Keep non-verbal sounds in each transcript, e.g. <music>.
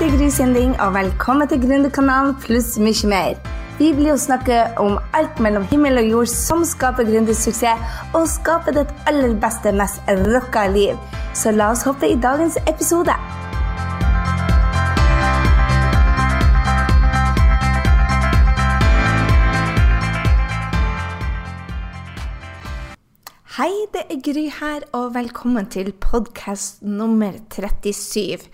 heter Gry Sinding, og velkommen til Gründerkanalen pluss mye mer. Vi blir å snakke om alt mellom himmel og jord som skaper gründersuksess, og skaper ditt aller beste, mest rocka liv. Så la oss hoppe i dagens episode. Hei, det er Gry her, og velkommen til podkast nummer 37.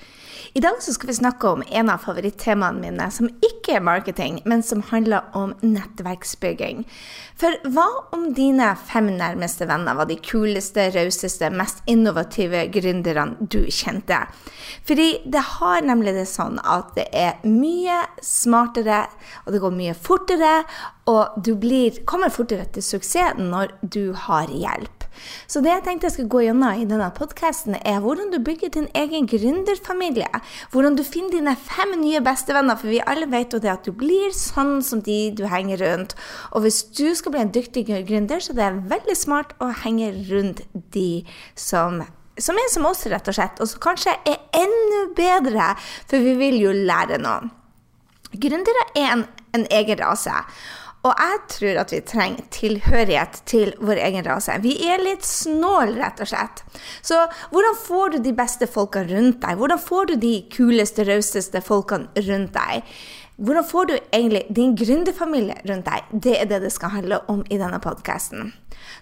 I dag skal vi snakke om en av favorittemaene mine, som ikke er marketing, men som handler om nettverksbygging. For hva om dine fem nærmeste venner var de kuleste, rauseste, mest innovative gründerne du kjente? Fordi det har nemlig det sånn at det er mye smartere, og det går mye fortere, og du blir, kommer fortere til suksess når du har hjelp. Så det jeg tenkte jeg skulle gå gjennom i denne podkasten, er hvordan du bygger din egen gründerfamilie. Hvordan du finner dine fem nye bestevenner, for vi alle vet jo det at du blir sånn som de du henger rundt. Og hvis du skal bli en dyktig gründer, så det er veldig smart å henge rundt de som som er som oss, rett og slett, og som kanskje er enda bedre, for vi vil jo lære noe. Gründere er en, en egen rase. Og jeg tror at vi trenger tilhørighet til vår egen rase. Vi er litt snål, rett og slett. Så hvordan får du de beste folkene rundt deg? Hvordan får du de kuleste, rauseste folkene rundt deg? Hvordan får du egentlig din gründerfamilie rundt deg? Det er det det skal handle om i denne podkasten.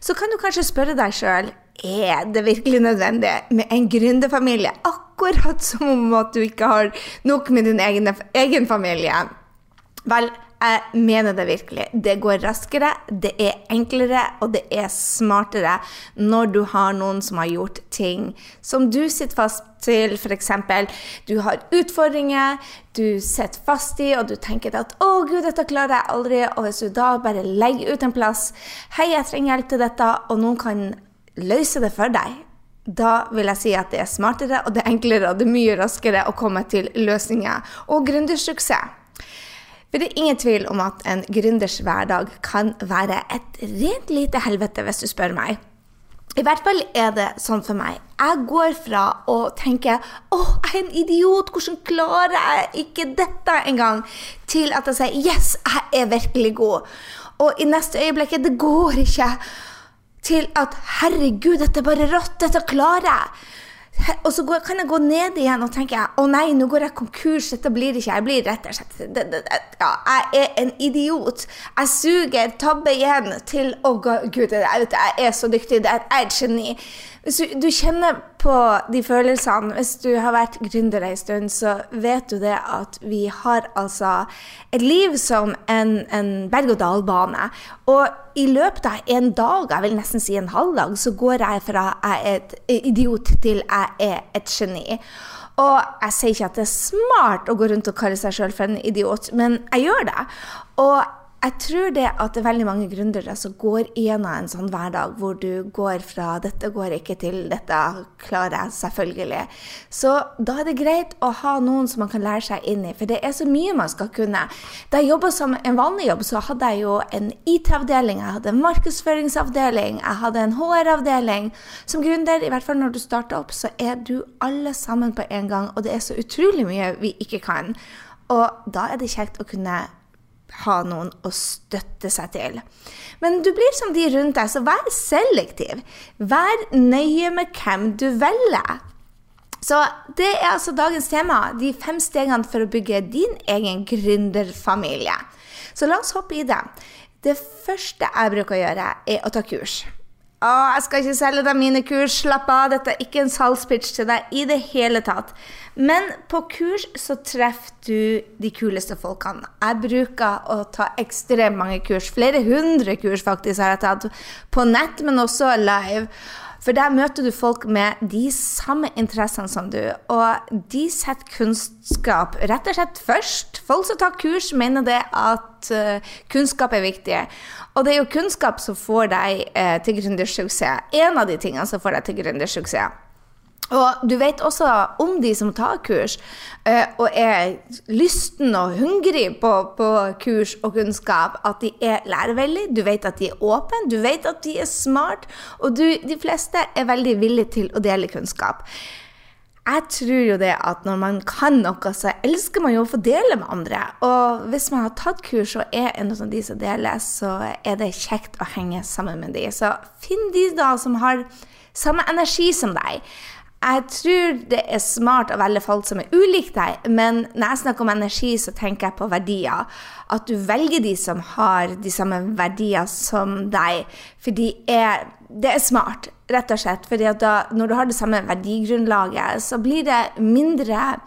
Så kan du kanskje spørre deg sjøl er det virkelig nødvendig med en gründerfamilie, akkurat som om at du ikke har nok med din egen, egen familie. Vel, jeg mener det virkelig. Det går raskere, det er enklere og det er smartere når du har noen som har gjort ting som du sitter fast til. F.eks. du har utfordringer du sitter fast i, og du tenker at 'Å, gud, dette klarer jeg aldri'. Og hvis du da bare legger ut en plass 'Hei, jeg trenger hjelp til dette', og noen kan løse det for deg, da vil jeg si at det er smartere og det er enklere og det er mye raskere å komme til løsninger og gründersuksess. For det er ingen tvil om at en gründers hverdag kan være et rent lite helvete, hvis du spør meg. I hvert fall er det sånn for meg. Jeg går fra å tenke 'Å, jeg er en idiot. Hvordan klarer jeg ikke dette engang?' til at jeg sier 'Yes, jeg er virkelig god'. Og i neste øyeblikk 'Det går ikke'. Til at 'Herregud, dette er bare rått. Dette klarer jeg'. Og så kan jeg gå ned igjen og tenke å nei, nå går jeg konkurs, dette blir ikke Jeg blir rett og slett ja, Jeg er en idiot. Jeg suger, tabbe igjen til Å, gud, jeg er så dyktig, jeg er et geni. Hvis du, du, kjenner på de følelsene Hvis du har vært gründer en stund, så vet du det at vi har altså et liv som en, en berg-og-dal-bane. Og i løpet av en dag, jeg vil nesten si en halv dag, så går jeg fra jeg er et idiot til jeg er et geni. Og jeg sier ikke at det er smart å gå rundt og kalle seg sjøl for en idiot, men jeg gjør det. Og jeg tror det at det er veldig mange gründere som går gjennom en sånn hverdag hvor du går fra 'dette går ikke' til 'dette klarer jeg selvfølgelig'. Så da er det greit å ha noen som man kan lære seg inn i, for det er så mye man skal kunne. Da jeg jobba som en vanlig jobb, så hadde jeg jo en IT-avdeling, jeg hadde en markedsføringsavdeling, jeg hadde en HR-avdeling. Som gründer, i hvert fall når du starter opp, så er du alle sammen på en gang, og det er så utrolig mye vi ikke kan. Og da er det kjekt å kunne ha noen å støtte seg til. Men du blir som de rundt deg, så vær selektiv. Vær nøye med hvem du velger. Så det er altså dagens tema, de fem stegene for å bygge din egen gründerfamilie. Så la oss hoppe i det. Det første jeg bruker å gjøre, er å ta kurs. Å, jeg skal ikke selge deg mine kurs, slapp av, dette er ikke en salgspitch til deg i det hele tatt. Men på kurs så treffer du de kuleste folkene. Jeg bruker å ta ekstremt mange kurs, flere hundre kurs faktisk har jeg tatt, på nett, men også live. For der møter du folk med de samme interessene som du, og de setter kunnskap rett og slett først. Folk som tar kurs, mener det at uh, kunnskap er viktig. Og det er jo kunnskap som får deg uh, til gründersuksess. En av de tingene som får deg til gründersuksess. Og du vet også om de som tar kurs uh, og er lysten og hungrig på, på, kurs og kunnskap, at de er lærevennlige, du vet at de er åpne, du vet at de er smart, og du, de fleste er veldig villige til å dele kunnskap. Jeg tror jo det at når man kan noe, så elsker man jo å få dele med andre. Og hvis man har tatt kurs og er en av de som deler, så er det kjekt å henge sammen med de. Så finn de da som har samme energi som deg. Jeg tror det er smart å velge folk som er ulike deg, men når jeg snakker om energi, så tenker jeg på verdier. At du velger de som har de samme verdier som deg. For de er, det er smart, rett og slett. For når du har det samme verdigrunnlaget, så blir det mindre,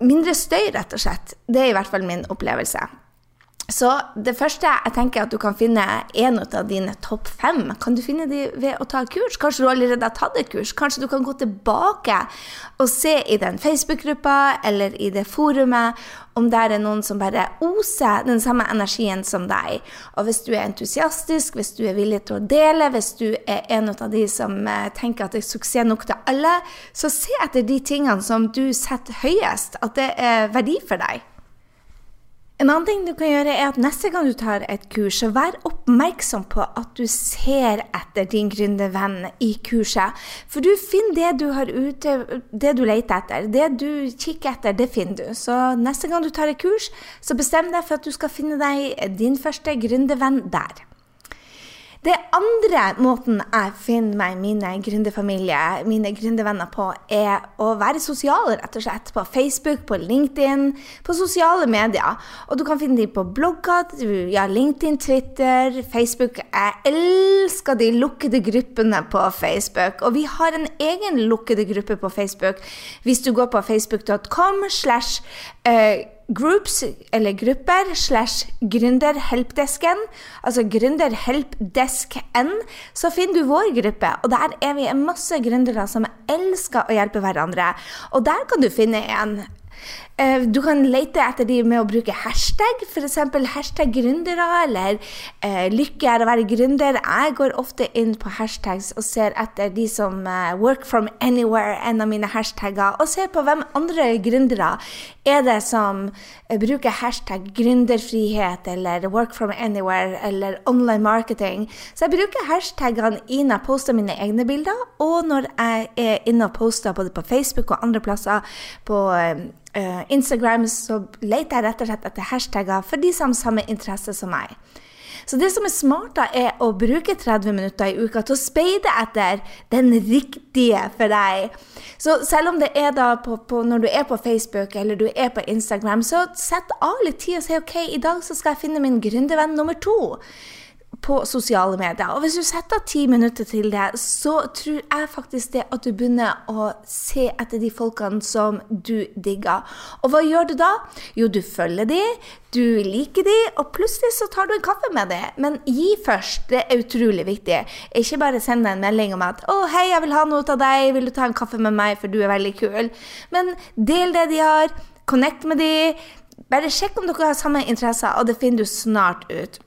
mindre støy, rett og slett. Det er i hvert fall min opplevelse. Så det første jeg tenker at du kan finne en av dine topp fem. Kan du finne de ved å ta kurs? Kanskje du allerede har tatt et kurs? Kanskje du kan gå tilbake og se i den Facebook-gruppa eller i det forumet om det er noen som bare oser den samme energien som deg. Og hvis du er entusiastisk, hvis du er villig til å dele, hvis du er en av de som eh, tenker at det er suksess nok til alle, så se etter de tingene som du setter høyest, at det er verdi for deg. En annen ting du kan gjøre, er at neste gang du tar et kurs, så vær oppmerksom på at du ser etter din gründervenn i kurset. For du finner det du har ute, det du leter etter. Det du kikker etter, det finner du. Så neste gang du tar et kurs, så bestem deg for at du skal finne deg din første gründervenn der. Det andre måten jeg finner meg mine gründerfamilie, mine gründervenner på, er å være sosial, rett og slett. På Facebook, på LinkedIn, på sosiale medier. Og du kan finne dem på blogger, ja, LinkedIn, Twitter, Facebook. Jeg elsker de lukkede gruppene på Facebook. Og vi har en egen lukkede gruppe på Facebook. Hvis du går på facebook.com slash eh, groups, eller grupper, slash gründerhelpdesken, altså gründerhelpdesken, så finner du vår gruppe. Og der er vi masse gründere som elsker å hjelpe hverandre. Og der kan du finne en du kan lete etter de med å bruke hashtag, f.eks. hashtag gründere eller eh, 'lykke er å være gründer'. Jeg går ofte inn på hashtags og ser etter de som eh, 'work from anywhere', en av mine hashtagger, og ser på hvem andre gründere er det som eh, bruker hashtag gründerfrihet eller 'work from anywhere' eller 'online marketing'. Så jeg bruker hashtagene jeg poster mine egne bilder, og når jeg er inne og poster både på Facebook og andre plasser på eh, uh, Instagram så leter jeg rett og slett etter hashtagger for de som har samme interesse som meg. Så det som er smart, da, er å bruke 30 minutter i uka til å speide etter den riktige for deg. Så selv om det er da på, på, når du er på Facebook eller du er på Instagram, så sett av litt tid og si OK, i dag så skal jeg finne min gründervenn nummer to på sosiale medier. Og hvis du setter ti minutter til det, så tror jeg faktisk det at du begynner å se etter de folkene som du digger. Og hva gjør du da? Jo, du følger de, du liker de, og plutselig så tar du en kaffe med de. Men gi først, det er utrolig viktig. Ikke bare send deg en melding om at 'Å, hei, jeg vil ha noe av deg, vil du ta en kaffe med meg, for du er veldig kul'? Men del det de har, connect med de. Bare sjekk om dere har samme interesser, og det finner du snart ut.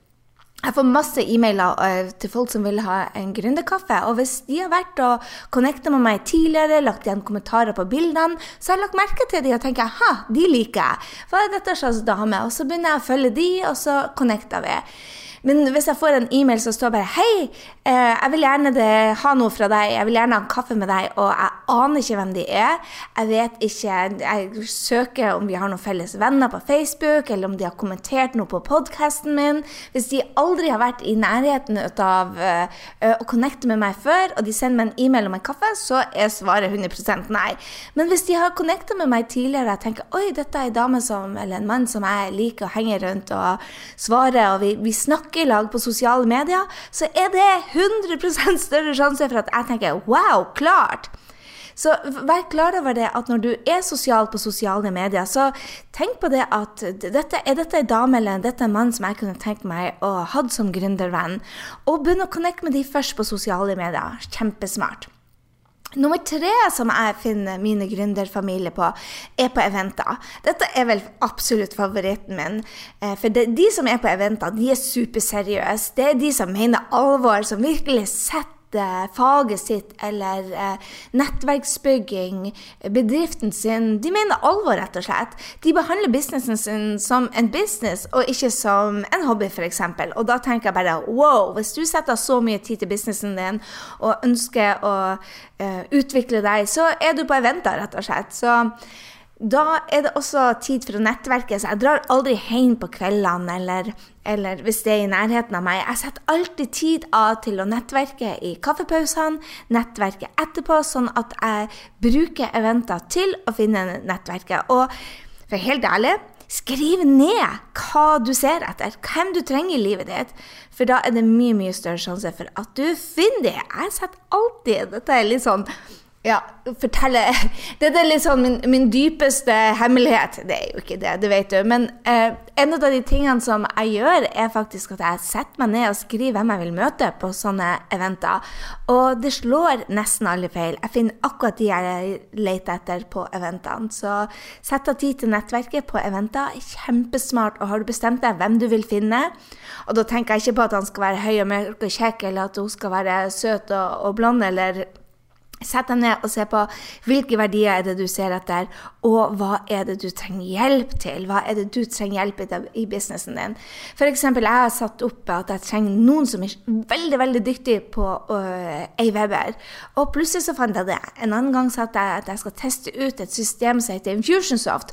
Jeg får masse e-mailer uh, til folk som vil ha en gründerkaffe. Og hvis de har vært og connecta med meg tidligere, lagt igjen kommentarer på bildene, så har jeg lagt merke til de og tenker ha, de liker jeg. Hva er dette slags dame? Og så begynner jeg å følge de, og så connecter vi. Men hvis jeg får en e-mail som står bare Hei, eh, jeg vil gjerne det, ha noe fra deg, jeg vil gjerne ha en kaffe med deg, og jeg aner ikke hvem de er. Jeg vet ikke Jeg søker om vi har noen felles venner på Facebook, eller om de har kommentert noe på podkasten min. Hvis de aldri har vært i nærheten av uh, å connecte med meg før, og de sender meg en e-mail om en kaffe, så er svaret 100% nei. Men hvis de har connecta med meg tidligere, og jeg tenker oi, dette er en dame som, eller en mann som jeg liker å henge rundt og svare, og vi, vi snakker snakke i lag på sosiale medier, så er det 100% større sjanse for at jeg tenker wow, klart! Så vær klar over det at når du er sosial på sosiale medier, så tenk på det at dette, er dette en dame eller dette en mann som jeg kunne tenkt meg å ha som gründervenn? Og begynn å connecte med de først på sosiale medier. Kjempesmart. Nummer tre som jeg finner mine gründerfamilier på, er på eventer. Dette er vel absolutt favoritten min. Eh, for de som er på eventer, de er superseriøse. Det er de som mener alvor, som virkelig setter faget sitt eller eh, nettverksbygging, bedriften sin. De mener alvor, rett og slett. De behandler businessen sin som en business, og ikke som en hobby, f.eks. Og da tenker jeg bare wow, hvis du setter så mye tid til businessen din og ønsker å eh, utvikle deg, så er du på eventer, rett og slett. Så da er det også tid for å nettverke, så jeg drar aldri hjem på kveldene eller, eller, hvis det er i nærheten av meg. Jeg setter alltid tid av til å nettverke i kaffepausene, nettverke etterpå, sånn at jeg bruker eventer til å finne nettverket. Og for helt ærlig, skriv ned hva du ser etter, hvem du trenger i livet ditt. For da er det mye, mye større sjanse for at du finner det. Jeg setter alltid Dette er litt sånn ja, fortelle <laughs> Dette er sånn min, min, dypeste hemmelighet. Det er jo ikke det, det vet du. Men eh, en av de tingene som jeg gjør, er faktisk at jeg setter meg ned og skriver hvem jeg vil møte på sånne eventer. Og det slår nesten alle feil. Jeg finner akkurat de jeg leter etter på eventene. Så sett av tid til nettverket på eventer. Kjempesmart. Og har du bestemt deg hvem du vil finne, og da tenker jeg ikke på at han skal være høy og mørk og kjekk, eller at hun skal være søt og, og blond, eller Sett deg ned og se på hvilke verdier er det du ser etter, og hva er det du trenger hjelp til? Hva er det du trenger hjelp til i businessen din? F.eks. jeg har satt opp at jeg trenger noen som er veldig veldig dyktig på ei-weber. Og plutselig så fant jeg det. En annen gang satt jeg at jeg skal teste ut et system som heter Infusionsoft.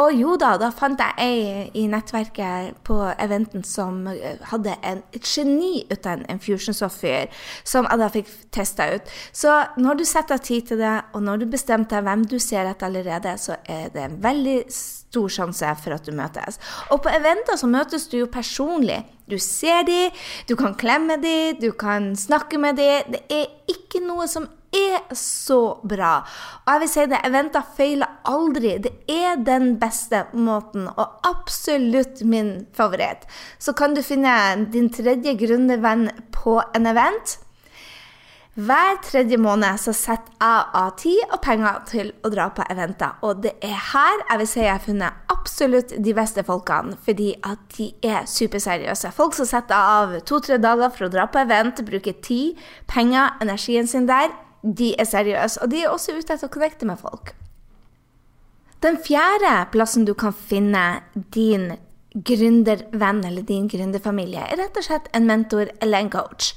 Og jo da, da fant jeg ei i nettverket på eventen som hadde en, et geni ut av en fusion software som jeg da fikk testa ut. Så når du setter av tid til det, og når du bestemte deg hvem du ser etter allerede, så er det en veldig stor sjanse for at du møtes. Og på eventer så møtes du jo personlig. Du ser dem, du kan klemme dem, du kan snakke med dem. Det er ikke noe som er så bra. Og jeg vil si det, eventer feiler aldri. Det er den beste måten, og absolutt min favoritt. Så kan du finne din tredje gründervenn på en event. Hver tredje måned så setter jeg av tid og penger til å dra på eventer. Og det er her jeg vil si jeg har funnet absolutt de beste folkene, fordi at de er superseriøse. Folk som setter av to-tre dager for å dra på event, bruker tid, penger, energien sin der de er seriøse. Og de er også ute etter å connecte med folk. Den fjerde plassen du kan finne din gründervenn eller din gründerfamilie, er rett og slett en mentor eller en coach.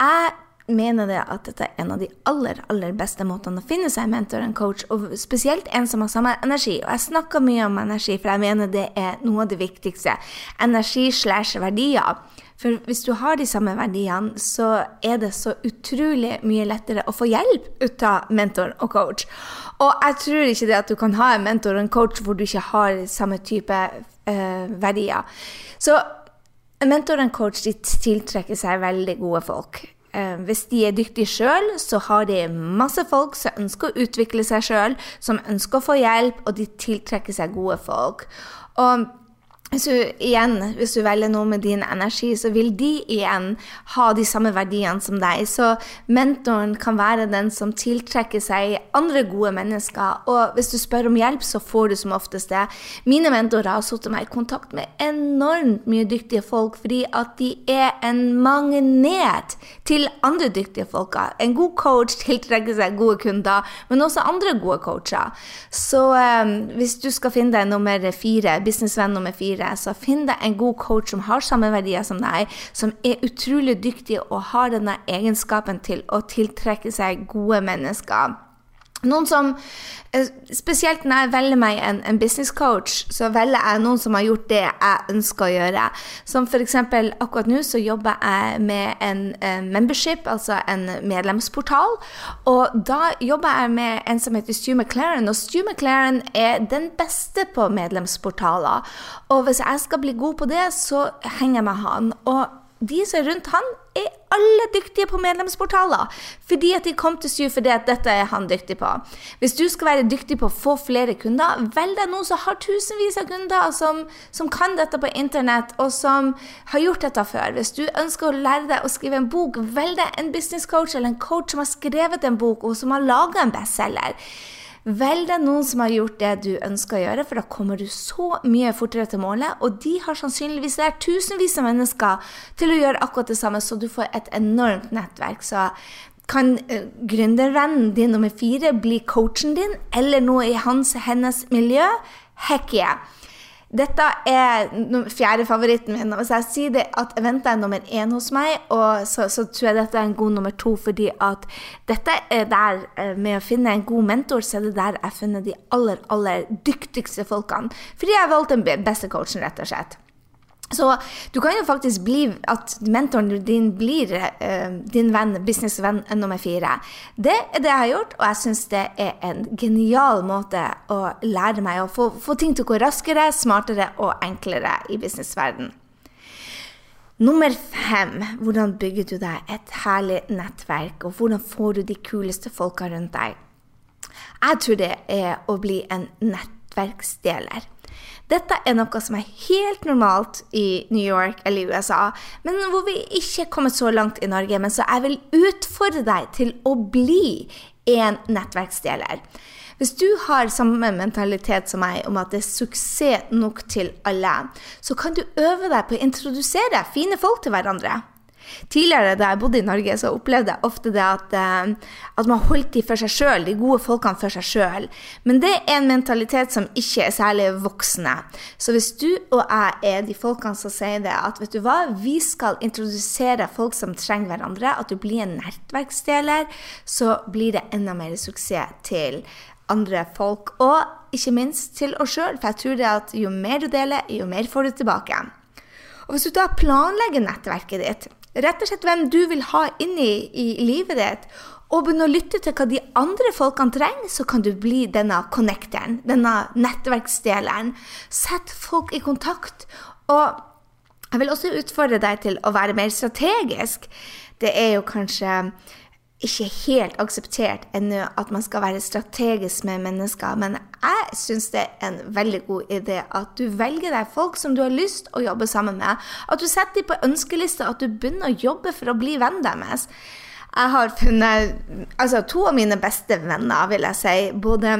Jeg mener det at dette er en av de aller aller beste måtene å finne seg en mentor en coach, og spesielt en som har samme energi. Og jeg snakker mye om energi, for jeg mener det er noe av det viktigste. Energi slash verdier. For hvis du har de samme verdiene, så er det så utrolig mye lettere å få hjelp ut av mentor og coach. Og jeg tror ikke det at du kan ha en mentor og en coach hvor du ikke har samme type uh, verdier. Så en mentor og en coach de tiltrekker seg veldig gode folk. Uh, hvis de er dyktige sjøl, så har de masse folk som ønsker å utvikle seg sjøl, som ønsker å få hjelp, og de tiltrekker seg gode folk. Og hvis du, igjen, hvis du velger noe med din energi, så vil de igjen ha de samme verdiene som deg. Så mentoren kan være den som tiltrekker seg andre gode mennesker. Og hvis du spør om hjelp, så får du som oftest det. Mine mentorer har satt meg i kontakt med enormt mye dyktige folk fordi at de er en magnet til andre dyktige folker. En god coach <laughs> tiltrekker seg gode kunder, men også andre gode coacher. Så um, hvis du skal finne deg nummer fire, businessvenn nummer fire, så finn deg en god coach som har samme verdier som deg, som er utrolig dyktig og har denne egenskapen til å tiltrekke seg gode mennesker. Noen som eh, Spesielt når jeg velger meg en, en business coach, så velger jeg noen som har gjort det jeg ønsker å gjøre. Som f.eks. akkurat nå så jobber jeg med en, en membership, altså en medlemsportal. Og da jobber jeg med en som heter Stu McLaren, og Stu McLaren er den beste på medlemsportaler. Og hvis jeg skal bli god på det, så henger jeg med han. Og de som er rundt han, er alle dyktige på medlemsportaler. Fordi at de kom til Stu fordi at dette er han dyktig på. Hvis du skal være dyktig på å få flere kunder, velg deg noen som har tusenvis av kunder, som, som, kan dette på internett, og som har gjort dette før. Hvis du ønsker å lære deg å skrive en bok, velg deg en business coach eller en coach som har skrevet en bok, og som har laga en bestselger. Velg deg noen som har gjort det du ønsker å gjøre, for da kommer du så mye fortere til målet. Og de har sannsynligvis lært tusenvis av mennesker til å gjøre akkurat det samme, så du får et enormt nettverk. Så kan uh, gründervennen din nummer fire bli coachen din, eller noe i hans, hennes miljø? Heck yeah! Dette er fjerde favoritten min. Hvis jeg sier det at eventet er nummer én hos meg, så, så, tror jeg dette er en god nummer to, fordi at dette er der eh, Med å finne en god mentor, så er det der jeg har funnet de aller, aller dyktigste folkene. Fordi jeg har valgt den beste coachen, rett og slett. Så du kan jo faktisk bli at mentoren din blir uh, din venn, businessvenn nummer fire. Det er det jeg har gjort, og jeg syns det er en genial måte å lære meg å få, få ting til å gå raskere, smartere og enklere i businessverdenen. Nummer fem hvordan bygger du deg et herlig nettverk, og hvordan får du de kuleste folka rundt deg? Jeg tror det er å bli en nettverksdeler. Dette er noe som er helt normalt i New York eller USA, men hvor vi ikke er kommet så langt i Norge. Men så jeg vil utfordre deg til å bli en nettverksdeler. Hvis du har samme mentalitet som meg om at det er suksess nok til alle, så kan du øve deg på å introdusere fine folk til hverandre. Tidligere da jeg bodde i Norge, så opplevde jeg ofte det at, eh, at man holdt de for seg sjøl, de gode folkene for seg sjøl. Men det er en mentalitet som ikke er særlig voksne. Så hvis du og jeg er de folkene som sier det, at vet du hva, vi skal introdusere folk som trenger hverandre, at du blir en nettverksdeler, så blir det enda mer suksess til andre folk. Og ikke minst til oss sjøl, for jeg tror det at jo mer du deler, jo mer får du tilbake. Og hvis du da planlegger nettverket ditt, rett og slett hvem du vil ha inn i, i livet ditt, og begynne å lytte til hva de andre folkene trenger, så kan du bli denne connecteren, denne nettverksdeleren. Sett folk i kontakt. Og jeg vil også utfordre deg til å være mer strategisk. Det er jo kanskje ikke helt akseptert ennå at man skal være strategisk med mennesker, men jeg syns det er en veldig god idé at du velger deg folk som du har lyst å jobbe sammen med. At du setter dem på ønskelista, at du begynner å jobbe for å bli vennen deres. Jeg har funnet altså, to av mine beste venner, vil jeg si. både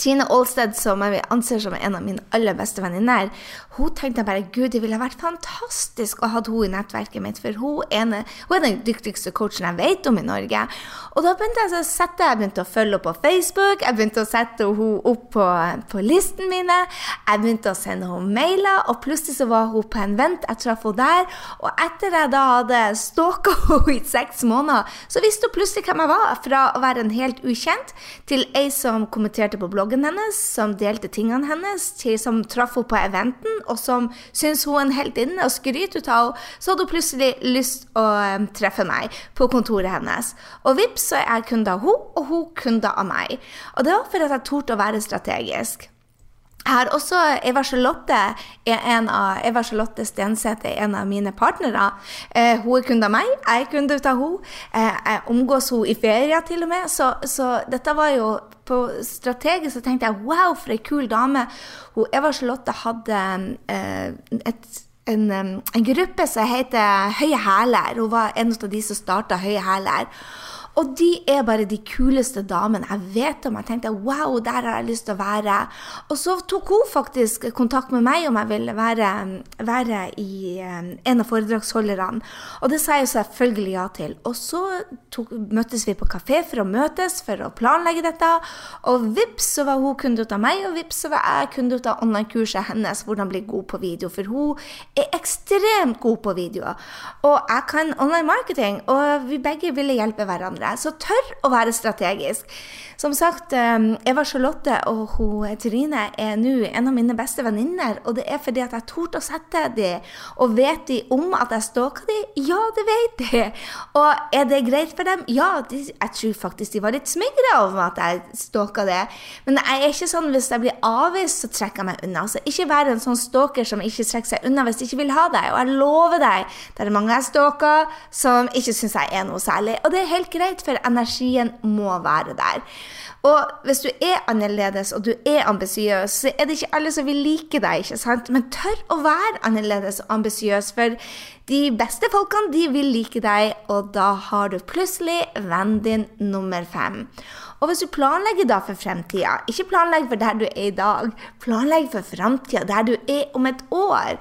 Tine Aalsted, som jeg anser som en av mine aller beste venninner, hun tenkte bare gud, det ville vært fantastisk å ha henne i nettverket mitt, for hun er, hun er, den dyktigste coachen jeg vet om i Norge. Og da begynte jeg å sette, jeg begynte å følge henne på Facebook, jeg begynte å sette henne opp på, på listen mine, jeg begynte å sende henne mailer, og plutselig så var hun på en vent, jeg traff henne der, og etter jeg da hadde stalka <laughs> henne i seks måneder, så visste hun plutselig hvem jeg var, fra å være en helt ukjent til ei som kommenterte på bloggen bloggen hennes, som delte tingene hennes, til, som traff henne på eventen, og som syntes hun er en heltinne og skryter ut av henne, så hadde hun plutselig lyst å um, treffe meg på kontoret hennes. Og vips, så er jeg kunde av henne, og hun kunde av meg. Og det var fordi jeg torde å være strategisk. Jeg har også Eva Charlotte, en av, Eva Charlotte Stenseth er en av mine partnere. Eh, hun er kunde av meg, jeg er kunde av henne. Eh, jeg omgås henne i ferie til og med. Så, så, dette var jo på strategisk så tenkte jeg wow, for ei kul dame. Hun, Eva Charlotte hadde eh, et en, en, gruppe som heter Høye hæler. Hun var en av de som starta Høye hæler. Og de er bare de kuleste damene jeg vet om. Jeg tenkte wow, der har jeg lyst til å være. Og så tok hun faktisk kontakt med meg om jeg ville være, være i um, en av foredragsholderne. Og det sa jeg selvfølgelig ja til. Og så tok, møttes vi på kafé for å møtes, for å planlegge dette. Og vips, så var hun kunde ut av meg, og vips, så var jeg kunde ut av online-kurset hennes, hvordan bli god på video. For hun er ekstremt god på video. Og jeg kan online marketing, og vi begge ville hjelpe hverandre hverandre. Så tør å være strategisk. Som sagt, ehm, Eva Charlotte og hun, Trine er nå en av mine beste venninner. Og det er fordi at jeg torde å sette de. Og vet de om at jeg stalka de? Ja, det vet de. Og er det greit for dem? Ja, de, jeg tror faktisk de var litt smigra over at jeg stalka det. Men jeg er ikke sånn hvis jeg blir avvist, så trekker jeg meg unna. Så ikke vær en sånn stalker som ikke trekker seg unna hvis de ikke vil ha deg. Og jeg lover deg, det er mange jeg stalker som ikke syns jeg er noe særlig. Og det er helt greit, for energien må være der. Og hvis du er annerledes og du er ambisiøs, så er det ikke alle som vil like deg, ikke sant? Men tør å være annerledes og ambisiøs, for de beste folkene de vil like deg, og da har du plutselig vennen din nummer fem. Og hvis du planlegger da for fremtida, ikke planlegg for der du er i dag, planlegg for framtida, der du er om et år.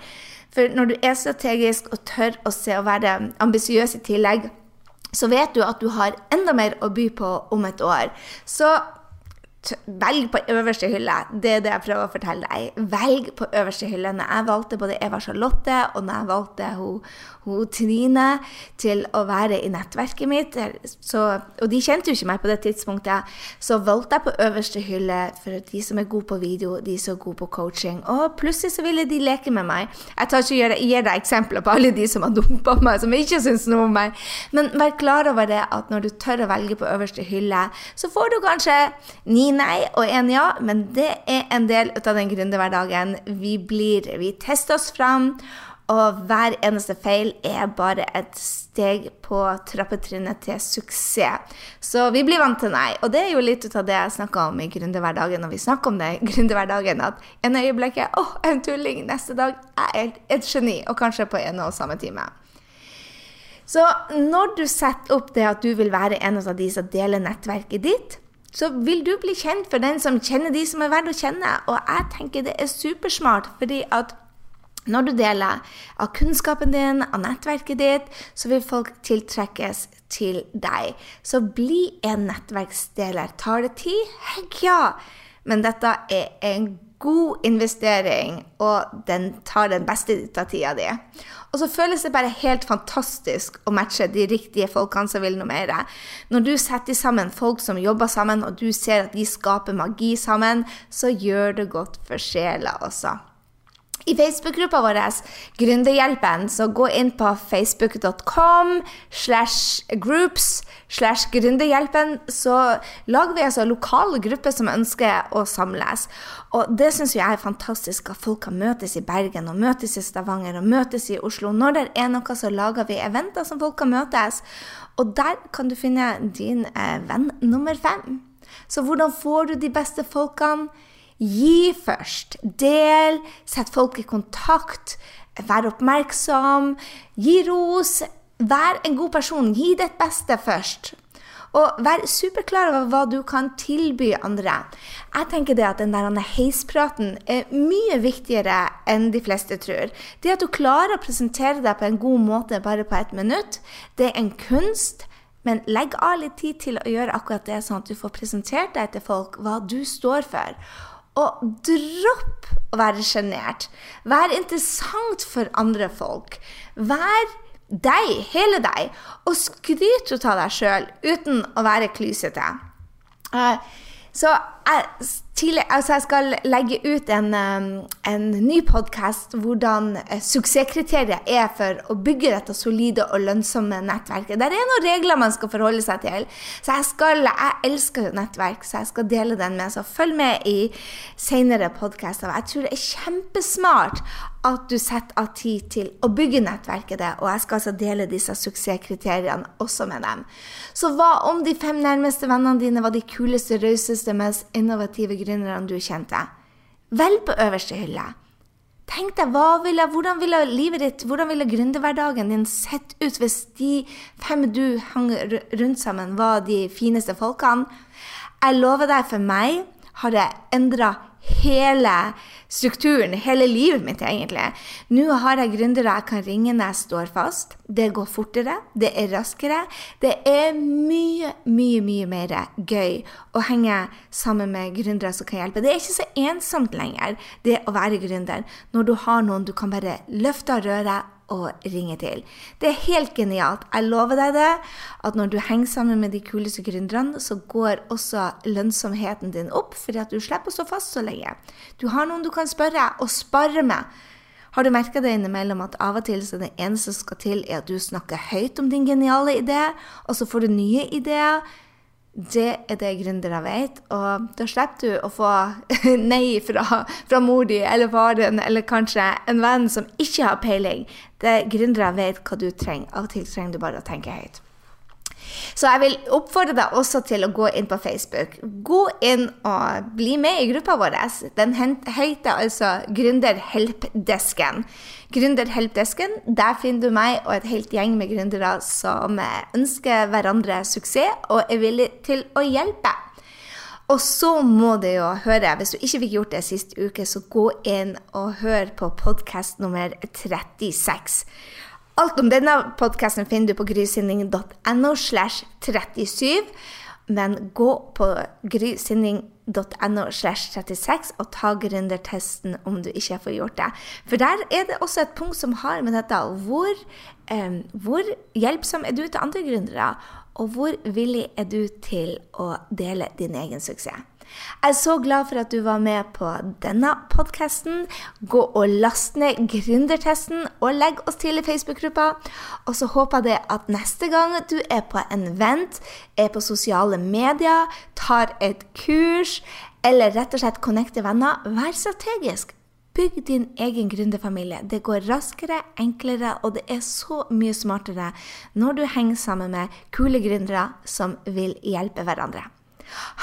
For når du er strategisk og tør å se og være ambisiøs i tillegg, så vet du at du har enda mer å by på om et år. Så Velg på øverste hylle. Det er det jeg prøver å fortelle deg. Velg på øverste hylle. Når jeg valgte både Eva Charlotte og når jeg valgte hun, hun Trine til å være i nettverket mitt, så, og de kjente jo ikke meg på det tidspunktet, så valgte jeg på øverste hylle for de som er gode på video, de som er gode på coaching. Og plutselig så ville de leke med meg. Jeg tar ikke gjøre, gir deg eksempler på alle de som har dumpa meg, som ikke syns noe om meg. Men vær klar over det at når du tør å velge på øverste hylle, så får du kanskje ni nei og én ja, men det er en del av den gründerhverdagen. Vi blir Vi tester oss fram. Og hver eneste feil er bare et steg på trappetrinnet til suksess. Så vi blir vant til nei. Og det er jo litt ut av det jeg snakka om i gründerhverdagen når vi snakker om det i gründerhverdagen, at en øyeblikk er åh, en tulling, neste dag er et geni, og kanskje på en og samme time. Så når du setter opp det at du vil være en av de som deler nettverket ditt, så vil du bli kjent for den som kjenner de som er verdt å kjenne. Og jeg tenker det er supersmart, fordi at når du deler av kunnskapen din, av nettverket ditt, så vil folk tiltrekkes til deg. Så bli en nettverksdeler. Tar det tid? Hegg ja! Men dette er en god investering, og den tar den beste av tida di. Og så føles det bare helt fantastisk å matche de riktige folkene som vil noe mer. Når du setter sammen folk som jobber sammen, og du ser at de skaper magi sammen, så gjør det godt for sjela også i Facebook-gruppa vår, Gründerhjelpen, så gå inn på facebook.com slash groups slash Gründerhjelpen. Så lager vi altså lokale grupper som ønsker å samles. Og det syns jeg er fantastisk, at folk kan møtes i Bergen, og møtes i Stavanger og møtes i Oslo. Når det er noe, så lager vi eventer som folk kan møtes. Og der kan du finne din eh, venn nummer fem. Så hvordan får du de beste folkene? Gi først. Del. Sett folk i kontakt. Vær oppmerksom. Gi ros. Vær en god person. Gi ditt beste først. Og vær superklar over hva du kan tilby andre. Jeg tenker det at den der heispraten er mye viktigere enn de fleste tror. Det at du klarer å presentere deg på en god måte bare på ett minutt, det er en kunst. Men legg av litt tid til å gjøre akkurat det, sånn at du får presentert deg til folk hva du står for. Og dropp å være sjenert. Vær interessant for andre folk. Vær deg, hele deg, og skryt av deg sjøl uten å være klysete. Uh, så jeg, tidlig, altså jeg, skal legge ut en, en ny podkast hvordan suksesskriterier suksesskriteriet er for å bygge dette solide og lønnsomme nettverket. Der er noen regler man skal forholde seg til. Så jeg, skal, jeg elsker nettverk, så jeg skal dele den med. Så følg med i senere podkaster. Jeg tror det er kjempesmart at du setter av tid til å bygge nettverket det, og jeg skal altså dele disse suksesskriteriene også med dem. Så hva om de fem nærmeste vennene dine var de kuleste, rauseste, mest innovative gründerne du kjente? Vel på øverste hylle. Tenk deg, ville, Hvordan ville livet ditt, hvordan ville gründerhverdagen din sett ut hvis de fem du hang rundt sammen, var de fineste folkene? Jeg lover deg, for meg har det endra hele strukturen, hele livet mitt, egentlig. Nå har jeg gründere jeg kan ringe når jeg står fast. Det går fortere, det er raskere. Det er mye, mye, mye mer gøy å henge sammen med gründere som kan hjelpe. Det er ikke så ensomt lenger, det å være gründer, når du har noen du kan bare løfte av røret å ringe til. Det er helt genialt. Jeg lover deg det, at når du henger sammen med de kuleste gründerne, så går også lønnsomheten din opp, fordi at du slipper å stå fast så lenge. Du har noen du kan spørre og spare med. Har du merka det innimellom at av og til så det eneste som skal til, er at du snakker høyt om din geniale idé, og så får du nye ideer? Det er det gründere vet. Og da slipper du å få <laughs> nei fra, fra mor di eller faren eller kanskje en venn som ikke har peiling. Det Gründere vet hva du trenger. Av og til trenger du bare å tenke høyt. Så jeg vil oppfordre deg også til å gå inn på Facebook. Gå inn og bli med i gruppa vår. Den heter altså Gründerhelpdesken. Gründerhelpdesken, der finner du meg og et helt gjeng med gründere som ønsker hverandre suksess og er villig til å hjelpe. Og så må du jo høre, hvis du ikke fikk gjort det sist uke, så gå inn og hør på podkast nummer 36. Alt om denne podkasten finner du på grysynding.no slash 37. Men gå på grysynding.no slash 36 og ta gründertesten om du ikke får gjort det. For der er det også et punkt som har med dette hvor, eh, hvor hjelpsom er du til andre gründere? Og hvor villig er du til å dele din egen suksess? Jeg er så glad for at du var med på denne podkasten. Gå og last ned gründertesten, og legg oss til i Facebook-gruppa. Og så håper jeg at neste gang du er på en vent, er på sosiale medier, tar et kurs, eller rett og slett connecter venner, vær strategisk. Bygg din egen gründerfamilie. Det går raskere, enklere, og det er så mye smartere når du henger sammen med kule gründere som vil hjelpe hverandre.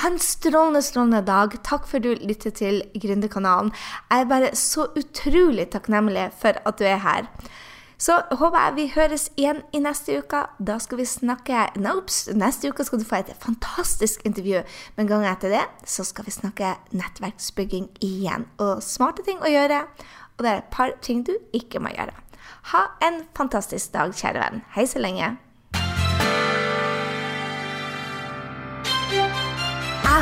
Ha en strålende, strålende dag. Takk for du lytter til Gründerkanalen. Jeg er bare så utrolig takknemlig for at du er her. Så håper jeg vi høres igjen i neste uke. Da skal vi snakke Nops, neste uke skal du få et fantastisk intervju. Men gangen etter det så skal vi snakke nettverksbygging igjen. Og smarte ting å gjøre. Og det er et par ting du ikke må gjøre. Ha en fantastisk dag, kjære venn. Hei så lenge.